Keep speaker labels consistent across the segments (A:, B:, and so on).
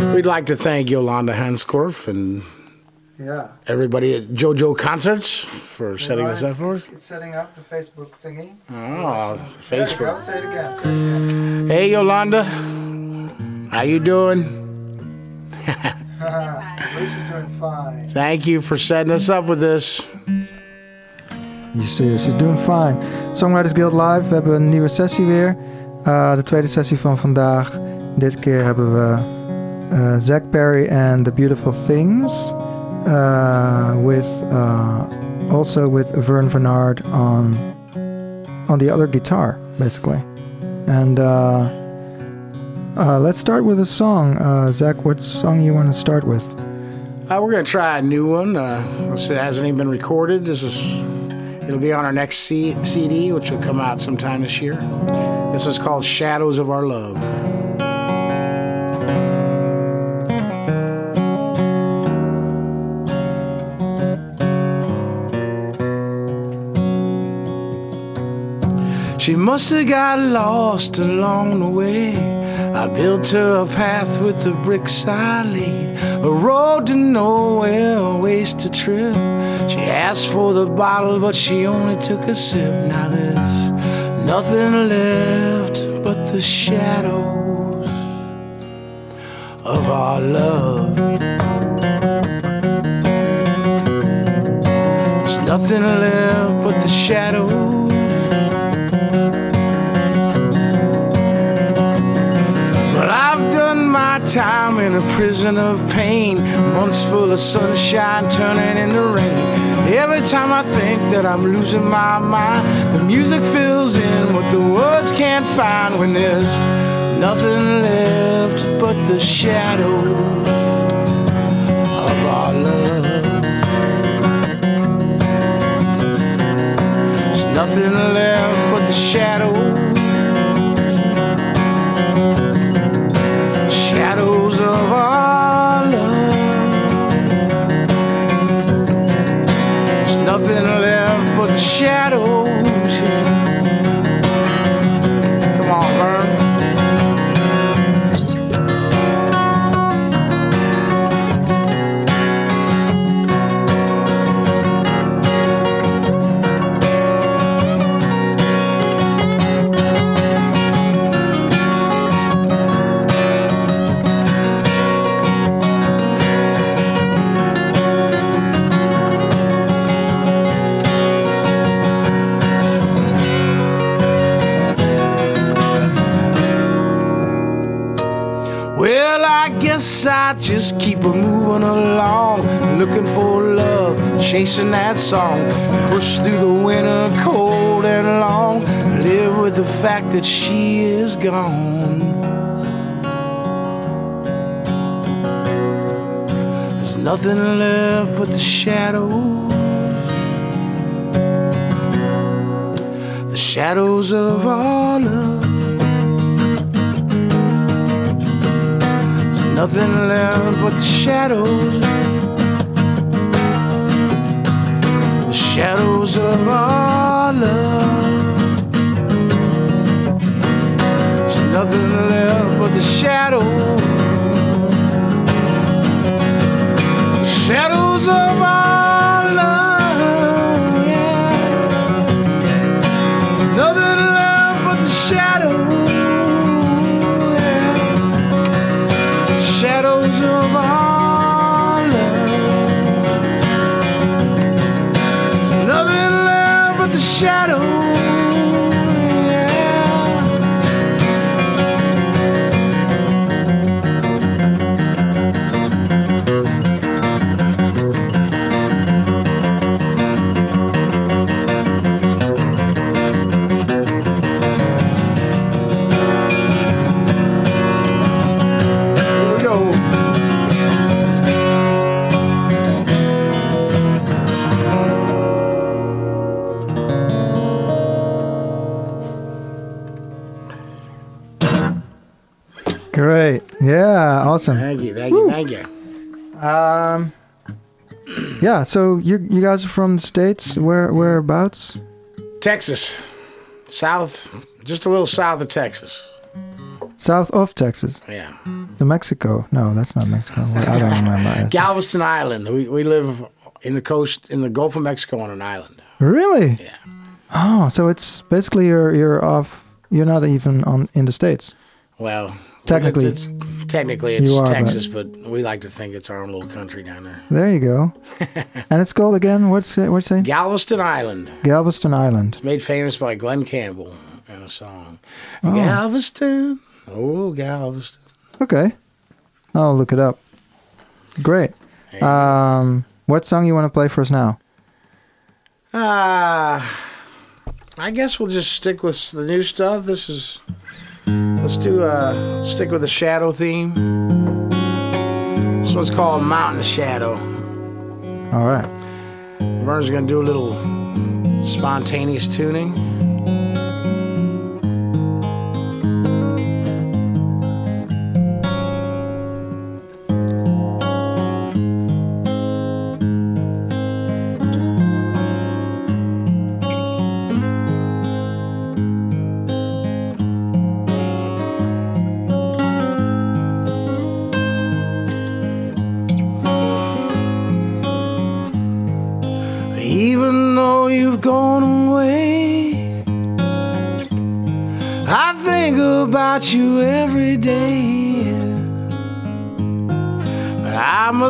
A: We'd like to thank Yolanda Hanskorf and
B: Yeah.
A: everybody at JoJo Concerts for setting
B: Well,
A: this up for us.
B: It's setting up the Facebook thingy.
A: Oh,
B: There you go.
A: Facebook.
B: Say it again. Say it again.
A: Hey, Yolanda. How you doing?
B: Lucy's doing fine.
A: Thank you for setting us up with this.
B: Je ziet, she's doing fine. Songwriters Guild Live, we hebben een nieuwe sessie weer. Uh, de tweede sessie van vandaag. Dit keer hebben we uh, Zach Perry and The Beautiful Things. Uh, with uh, also with Vern Vernard on on the other guitar, basically. And uh, uh, let's start with a song. Uh, Zach, what song you want to start with?
A: We're gonna try a new one. This hasn't even been recorded. This is it'll be on our next C- CD, which will come out sometime this year. This is called "Shadows of Our Love." She must have got lost along the way. I built her a path with the bricks I laid, a road to nowhere, a wasted trip. She asked for the bottle, but she only took a sip. Now there's nothing left but the shadows of our love. There's nothing left but the shadows. Time in a prison of pain. Months full of sunshine turning into rain. Every time I think that I'm losing my mind, the music fills in what the words can't find when there's nothing left but the shadow of our love. There's nothing left but the shadow. shadows of our love. There's nothing left but the shadows. Just keep a moving along, looking for love, chasing that song, push through the winter cold and long, live with the fact that she is gone. There's nothing left but the shadows, the shadows of our love. Nothing left but the shadows. The shadows of our love. There's nothing left but the shadows. The shadows of our yeah.
B: So you you guys are from the states? Where whereabouts?
A: Texas, south, just a little south of Texas.
B: South of Texas.
A: Yeah.
B: To Mexico. No, that's not Mexico. I don't remember.
A: Galveston Island. We, we live in the coast, in the Gulf of Mexico on an island.
B: Really?
A: Yeah.
B: Oh, so it's basically you're you're off. You're not even on in the states.
A: Well,
B: Technically-
A: it's, technically it's
B: are,
A: Texas, but we like to think it's our own little country down there.
B: There you go. and it's called again. What's it? What's it?
A: Galveston Island,
B: Galveston Island.
A: made famous by Glen Campbell in a song.
B: Oh.
A: Galveston, oh Galveston.
B: Okay, I'll look it up. Great. Um, what song you want to play for us now?
A: Uh, I guess we'll just stick with the new stuff. This is let's do uh stick with the shadow theme. This one's called Mountain Shadow.
B: All right.
A: Vern's gonna do a little spontaneous tuning.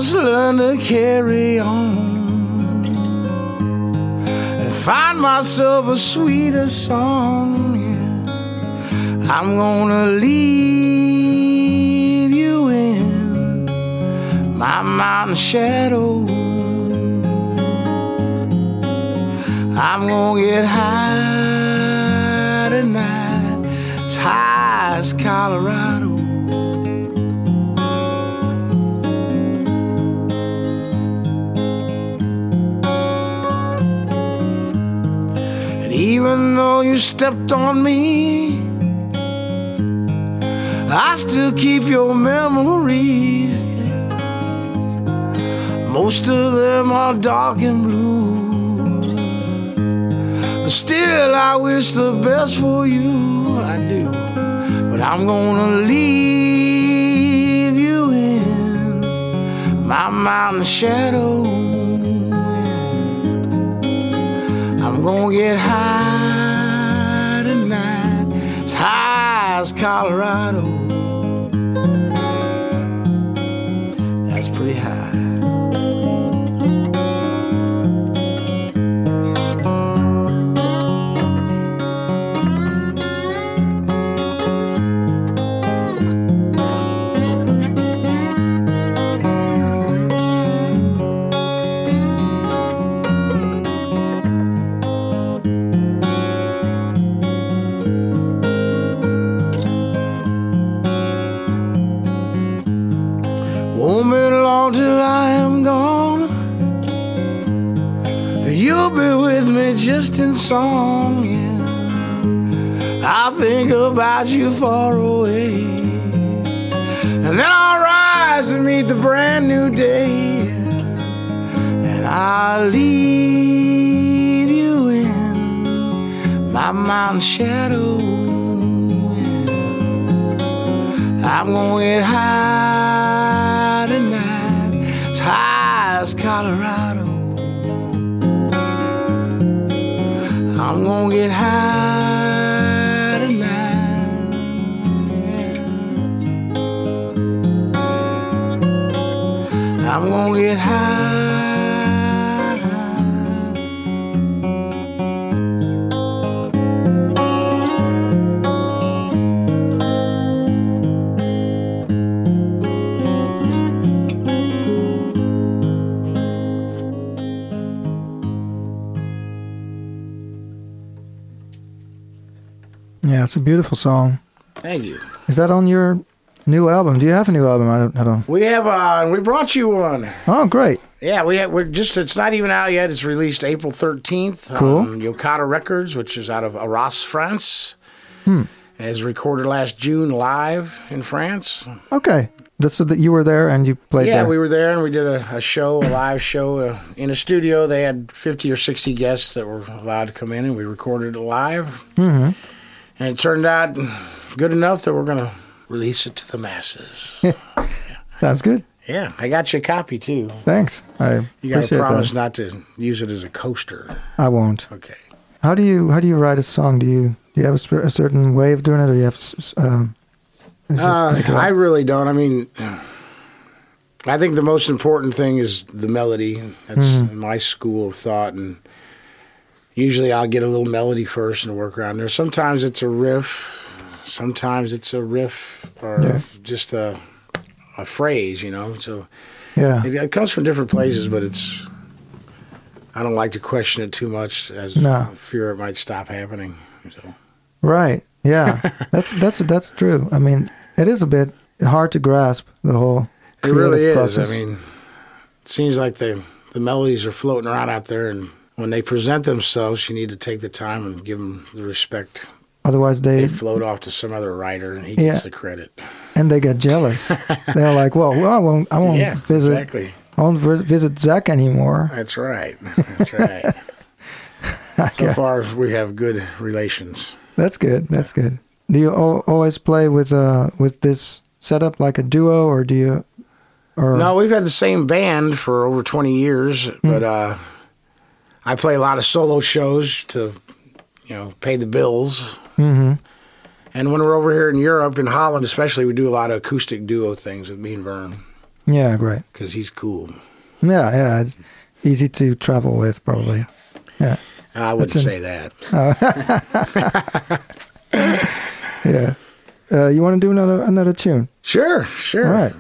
A: Must learn to carry on and find myself a sweeter song. Yeah. I'm gonna leave you in my mountain shadow. I'm gonna get high tonight, as high as Colorado. Even though you stepped on me, I still keep your memories. Most of them are dark and blue. But still, I wish the best for you. I do. But I'm gonna leave you in my mountain shadow. I'm gonna get high tonight, as high as Colorado. Colorado. I'm gonna get high
B: Yeah, it's a beautiful song.
A: Thank you.
B: Is that on your new album? Do you have a new album? I don't. I don't.
A: We have uh, we brought you one.
B: Oh, great.
A: Yeah, we have, we're just it's not even out yet. It's released April thirteenth.
B: Cool.
A: On Yokata Records, which is out of Arras, France.
B: Hmm.
A: It was recorded last June live in France.
B: Okay, that's so that you were there and you played
A: yeah,
B: there.
A: we were there and we did a, a show, a live show uh, in a studio. They had fifty or sixty guests that were allowed to come in, and we recorded it live.
B: hmm
A: And it turned out good enough that we're gonna release it to the masses.
B: Sounds good.
A: yeah, I got you a copy too.
B: Thanks. I
A: You got to promise
B: that.
A: not to use it as a coaster.
B: I won't.
A: Okay.
B: How do you how do you write a song? Do you do you have a, sp- a certain way of doing it, or do you have um,
A: Uh,
B: make it up?
A: I really don't. I mean, I think the most important thing is the melody. That's
B: Mm-hmm.
A: my school of thought, and usually I'll get a little melody first and work around there. Sometimes it's a riff, sometimes it's a riff or
B: Yeah.
A: just a a phrase, you know. So
B: yeah.
A: it, it comes from different places, but it's. I don't like to question it too much, as
B: No.
A: Fear it might stop happening. So.
B: Right. Yeah. that's that's that's true. I mean, it is a bit hard to grasp the whole.
A: It really is.
B: process.
A: I mean, it seems like the the melodies are floating around out there, and when they present themselves, you need to take the time and give them the respect.
B: Otherwise, they
A: They float off to some other writer, and he
B: Yeah.
A: gets the credit.
B: and they get jealous. They're like, "Well, well, I won't. I won't
A: yeah,
B: visit.
A: exactly.
B: I won't vis- visit Zach anymore."
A: That's right. That's right. so far, we have good relations.
B: That's good. That's good. Do you al- always play with uh with this setup like a duo, or do you? Or
A: No, we've had the same band for over 20 years,
B: Hmm.
A: but uh, I play a lot of solo shows to, you know, pay the bills.
B: hmm
A: And when we're over here in Europe, in Holland especially, we do a lot of acoustic duo things with me and Vern
B: Yeah, great.
A: because he's cool.
B: Yeah, yeah. It's easy to travel with, probably. Yeah,
A: I wouldn't
B: That's
A: say that.
B: yeah. Uh, you want to do another another tune?
A: Sure, sure.
B: All right.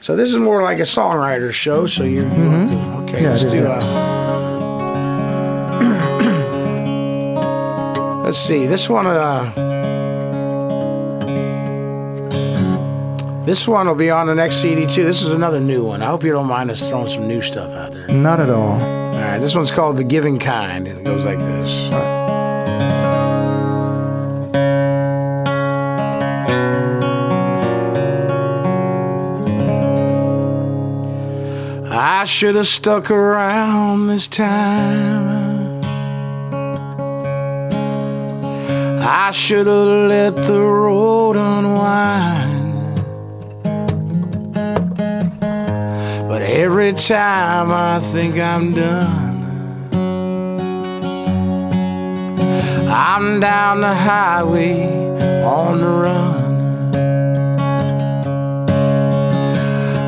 A: So this is more like a songwriter show. So you, to, okay?
B: Yeah,
A: let's
B: is,
A: do.
B: yeah.
A: Uh, let's see. This one. Uh, this one will be on the next CD too. This is another new one. I hope you don't mind us throwing some new stuff out there.
B: Not at all.
A: All right, this one's called The Giving Kind, and it goes like this. I should have stuck around this time. I should have let the road unwind. But every time I think I'm done, I'm down the highway on the run.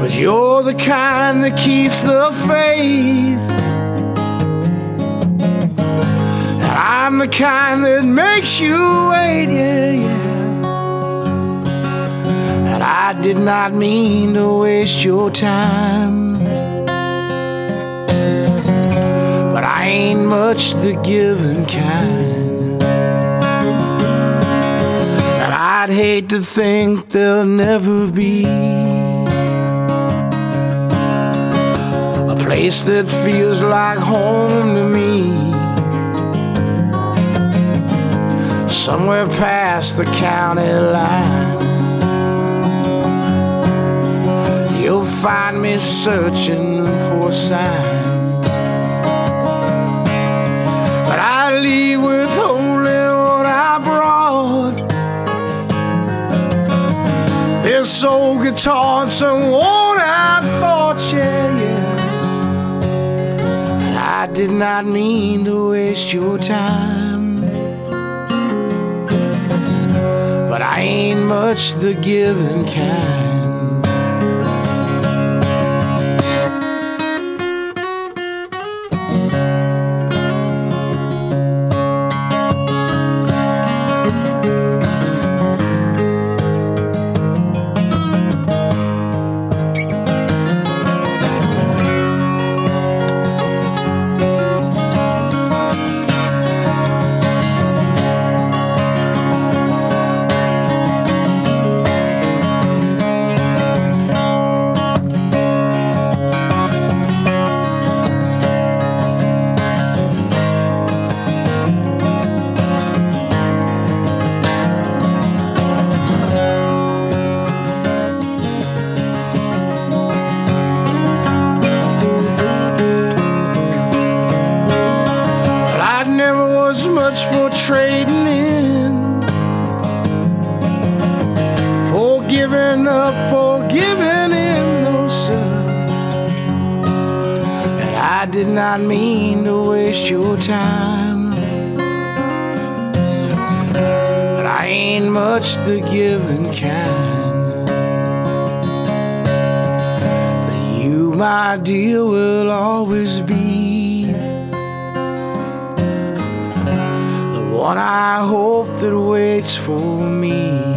A: But you're the kind that keeps the faith. I'm the kind that makes you wait, yeah, yeah. And I did not mean to waste your time. But I ain't much the giving kind. And I'd hate to think there'll never be a place that feels like home to me. Somewhere past the county line. You'll find me searching for a sign. But I leave with only what I brought. This old guitar and some worn out thoughts, yeah, yeah. And I did not mean to waste your time. But I ain't much the giving kind. Up or giving in, no sir. And I did not mean to waste your time. But I ain't much the giving kind. But you, my dear, will always be the one I hope that waits for me.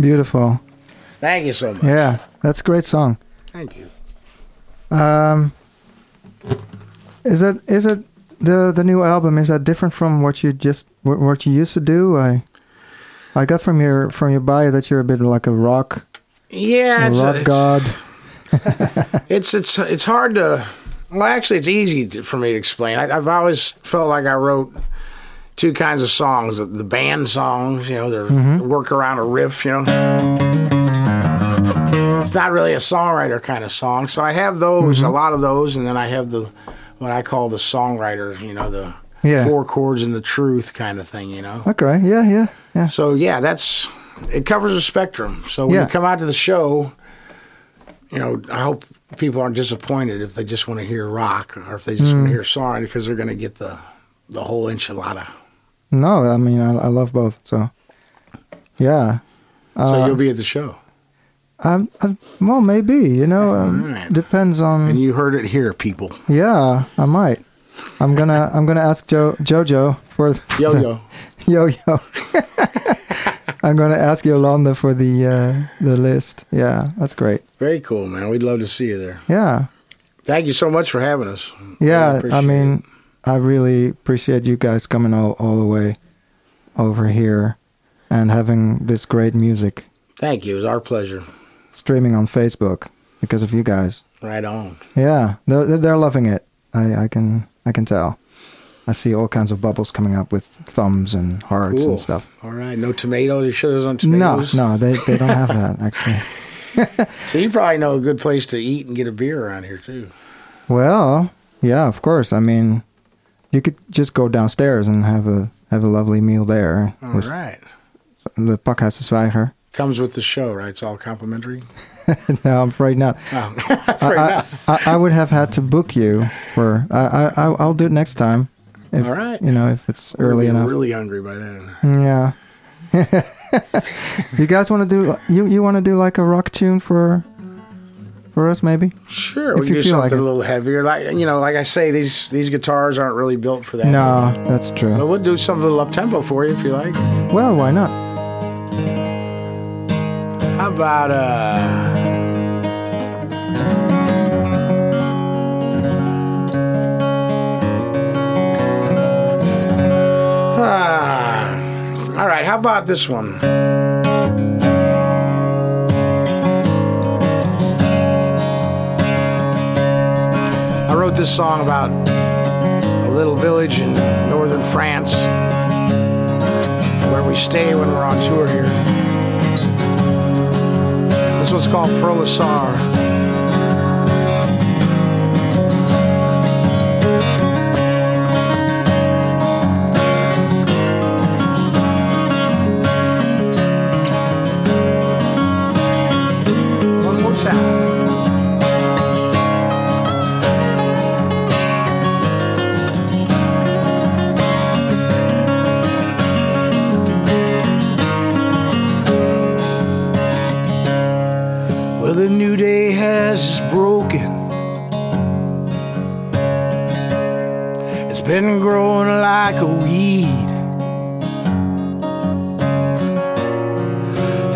B: Beautiful.
A: Thank you so much.
B: Yeah, that's a great song.
A: Thank you.
B: Um, is that is it the the new album? Is that different from what you just what, what you used to do? I I got from your from your bio that you're a bit like a rock
A: Yeah,
B: a
A: it's,
B: rock
A: it's,
B: god.
A: it's it's it's hard to. Well, actually, it's easy to, for me to explain. I, I've always felt like I wrote two kinds of songs: the, the band songs, you know, they're work around a riff, you know. It's not really a songwriter kind of song, so I have those, a lot of those, and then I have the what I call the songwriter, you know, the
B: Yeah.
A: four chords and the truth kind of thing, you know.
B: Okay. Yeah. Yeah. Yeah.
A: So yeah, that's it covers a spectrum. So when
B: Yeah.
A: you come out to the show, you know, I hope people aren't disappointed if they just want to hear rock or if they just
B: Mm.
A: want to hear song because they're going to get the the whole enchilada.
B: No, I mean I, I love both. So yeah.
A: so
B: Uh,
A: you'll be at the show,
B: Um, well, maybe you know, um,
A: Alright.
B: depends on.
A: and you heard it here, people.
B: yeah, I might. I'm gonna I'm gonna ask Joe Jojo for, for
A: Yo yo,
B: yo yo. I'm gonna ask Yolanda for the uh, the list. Yeah, that's great.
A: very cool, man. We'd love to see you there.
B: Yeah,
A: Thank you so much for having us.
B: yeah. I mean, I really appreciate you guys coming all all the way over here and having this great music
A: Thank you. It was our pleasure.
B: streaming on Facebook because of you guys.
A: Right on.
B: Yeah, they're they're- loving it. I I can I can tell. I see all kinds of bubbles coming up with thumbs and hearts
A: Cool.
B: and stuff.
A: All right. No tomatoes. You have on
B: No,
A: tomatoes.
B: No, no, they they don't have that actually.
A: So you probably know a good place to eat and get a beer around here too.
B: Well, yeah, of course. I mean, you could just go downstairs and have a have a lovely meal there
A: All
B: with
A: right.
B: the Zwijger.
A: Comes with the show, right? It's all complimentary.
B: no, I'm afraid not.
A: Oh,
B: I,
A: fair
B: I,
A: enough.
B: I, I would have had to book you for. I, I I'll do it next time. If,
A: All right.
B: You know, if it's
A: We're
B: early enough.
A: Really hungry by then.
B: Yeah. you guys want to do you you want to do like a rock tune for for us maybe?
A: Sure,
B: If
A: we
B: you
A: do
B: feel
A: something
B: like
A: a little heavier. Like you know, like I say, these these guitars aren't really built for that.
B: No, that's true.
A: but we'll do something a little up tempo for you if you like.
B: Well, why not?
A: How about uh? Ah, all right. How about this one? Wrote this song about a little village in northern France where we stay when we're on tour here. This one's called Proasar.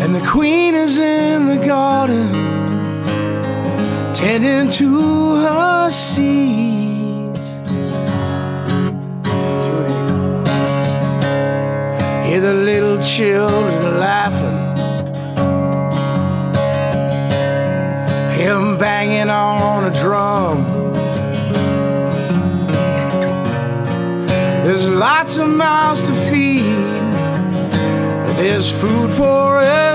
A: And the queen is in the garden, tending to her seeds. Hear the little children laughing. him banging on a drum. There's lots of mouths to feed, there's food for everyone.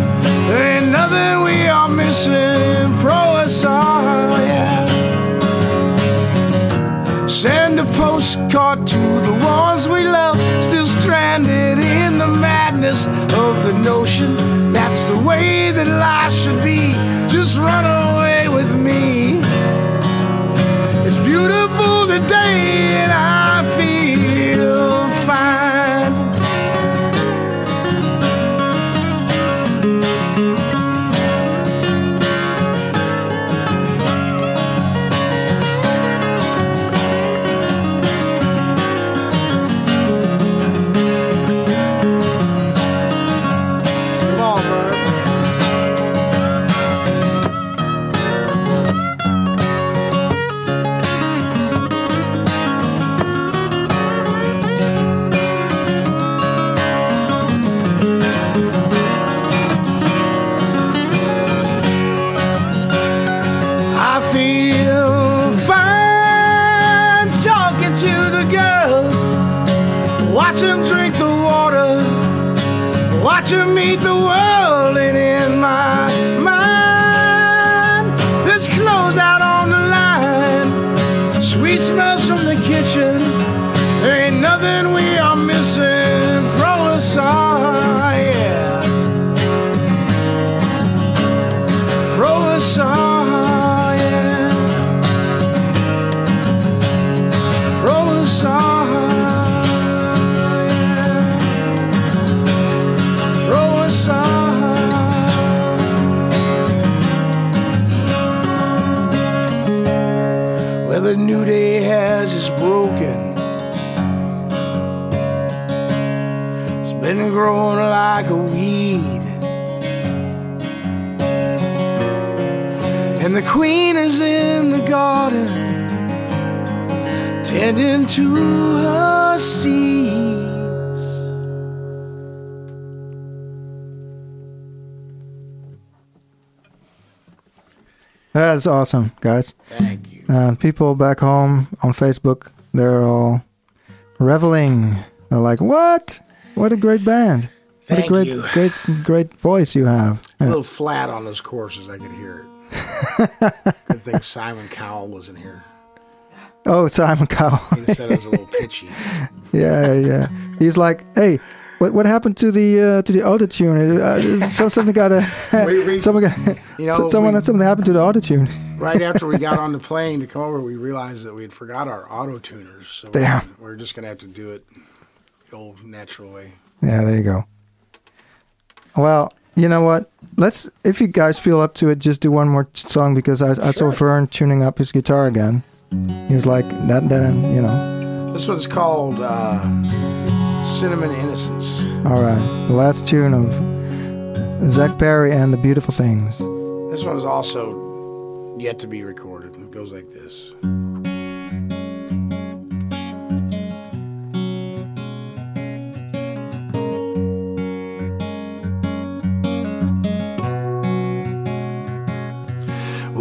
A: postcard to the ones we love, still stranded in the madness of the notion that's the way that life should be. Just run away with me. It's beautiful today, and I like a weed. And the queen is in the garden, tending to her seeds.
B: That's awesome, guys.
A: Thank you.
B: Uh, people back home on Facebook, they're all reveling. They're like, "What? What a great band! What a great,
A: you.
B: great, great voice you have."
A: A little flat on those courses, I could hear it. Good thing Simon Cowell wasn't here.
B: Oh, Simon Cowell.
A: He said it was a little pitchy.
B: yeah, yeah. He's like, "Hey, what what happened to the uh, to the auto tune? Uh, so something got a
A: We- we-
B: someone got
A: You know,
B: someone
A: we-
B: something happened to the auto tune.
A: Right after we got on the plane to come over, we realized that we had forgot our auto tuners. So
B: Damn.
A: We're, we're just going to have to do it the old natural way.
B: Yeah, there you go. Well, you know what? Let's if you guys feel up to it, just do one more song because I, I saw
A: Sure.
B: Vern tuning up his guitar again. He was like that. Then you know.
A: This one's called uh, Cinnamon Innocence.
B: All right, the last tune of Zach Perry and the Beautiful Things.
A: This one's also yet to be recorded. It goes like this.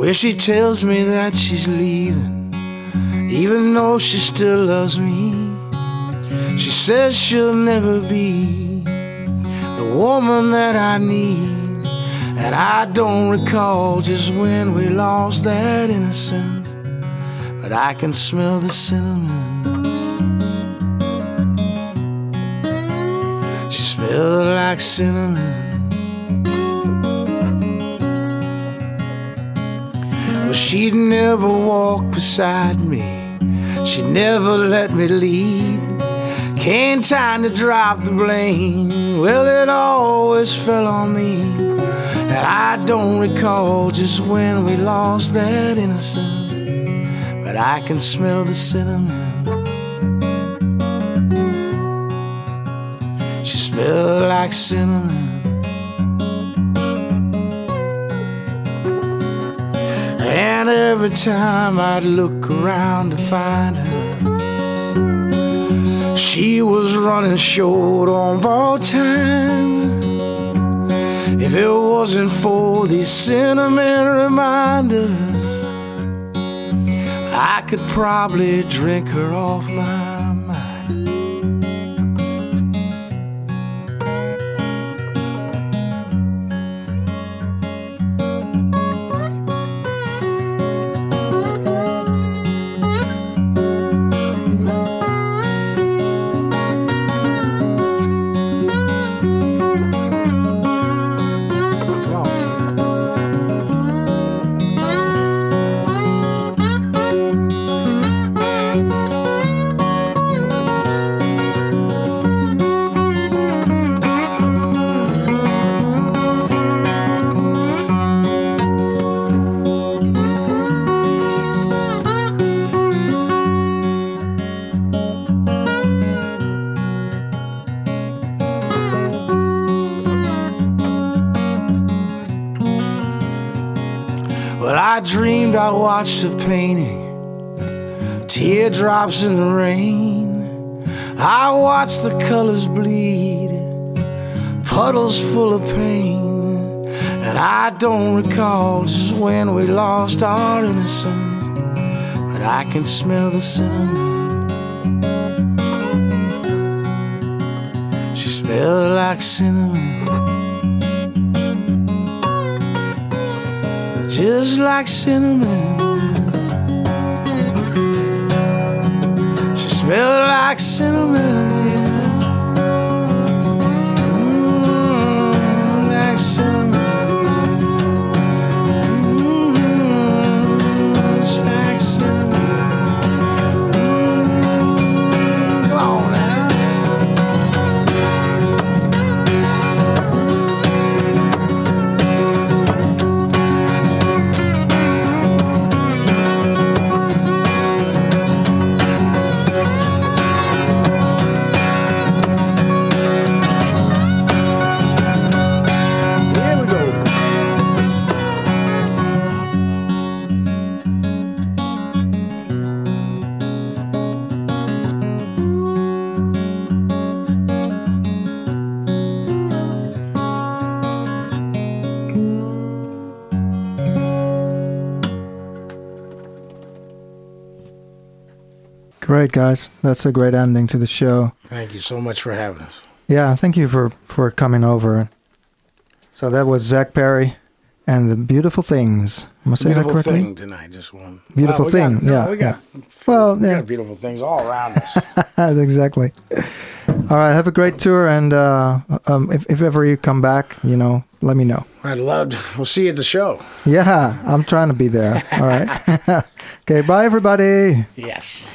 A: Where she tells me that she's leaving, even though she still loves me. She says she'll never be the woman that I need. And I don't recall just when we lost that innocence, but I can smell the cinnamon. She smelled like cinnamon. She'd never walk beside me. She'd never let me lead. Came time to drop the blame. Well, it always fell on me. And I don't recall just when we lost that innocence. But I can smell the cinnamon. She smelled like cinnamon. Every time I'd look around to find her, she was running short on ball time. If it wasn't for these cinnamon reminders, I could probably drink her off my I watched the painting, teardrops in the rain. I watched the colors bleed, puddles full of pain. And I don't recall just when we lost our innocence, but I can smell the cinnamon. She smelled like cinnamon. Just like cinnamon. She smelled like cinnamon. Mm, like cinnamon.
B: Great, guys. That's a great ending to the show.
A: Thank you so much for having us.
B: Yeah, thank you for for coming over. So that was Zach Perry and the Beautiful Things. Am I saying that
A: Beautiful
B: correctly?
A: thing tonight, just one.
B: Beautiful
A: Well, we got-
B: thing,
A: no,
B: yeah,
A: we got,
B: Well,
A: we
B: yeah.
A: got beautiful things all around us.
B: exactly. All right, have a great tour, and uh, um, if, if ever you come back, you know, let me know.
A: I'd love. To, we'll see you at the show.
B: Yeah, I'm trying to be there. All right. okay, bye, everybody.
A: Yes.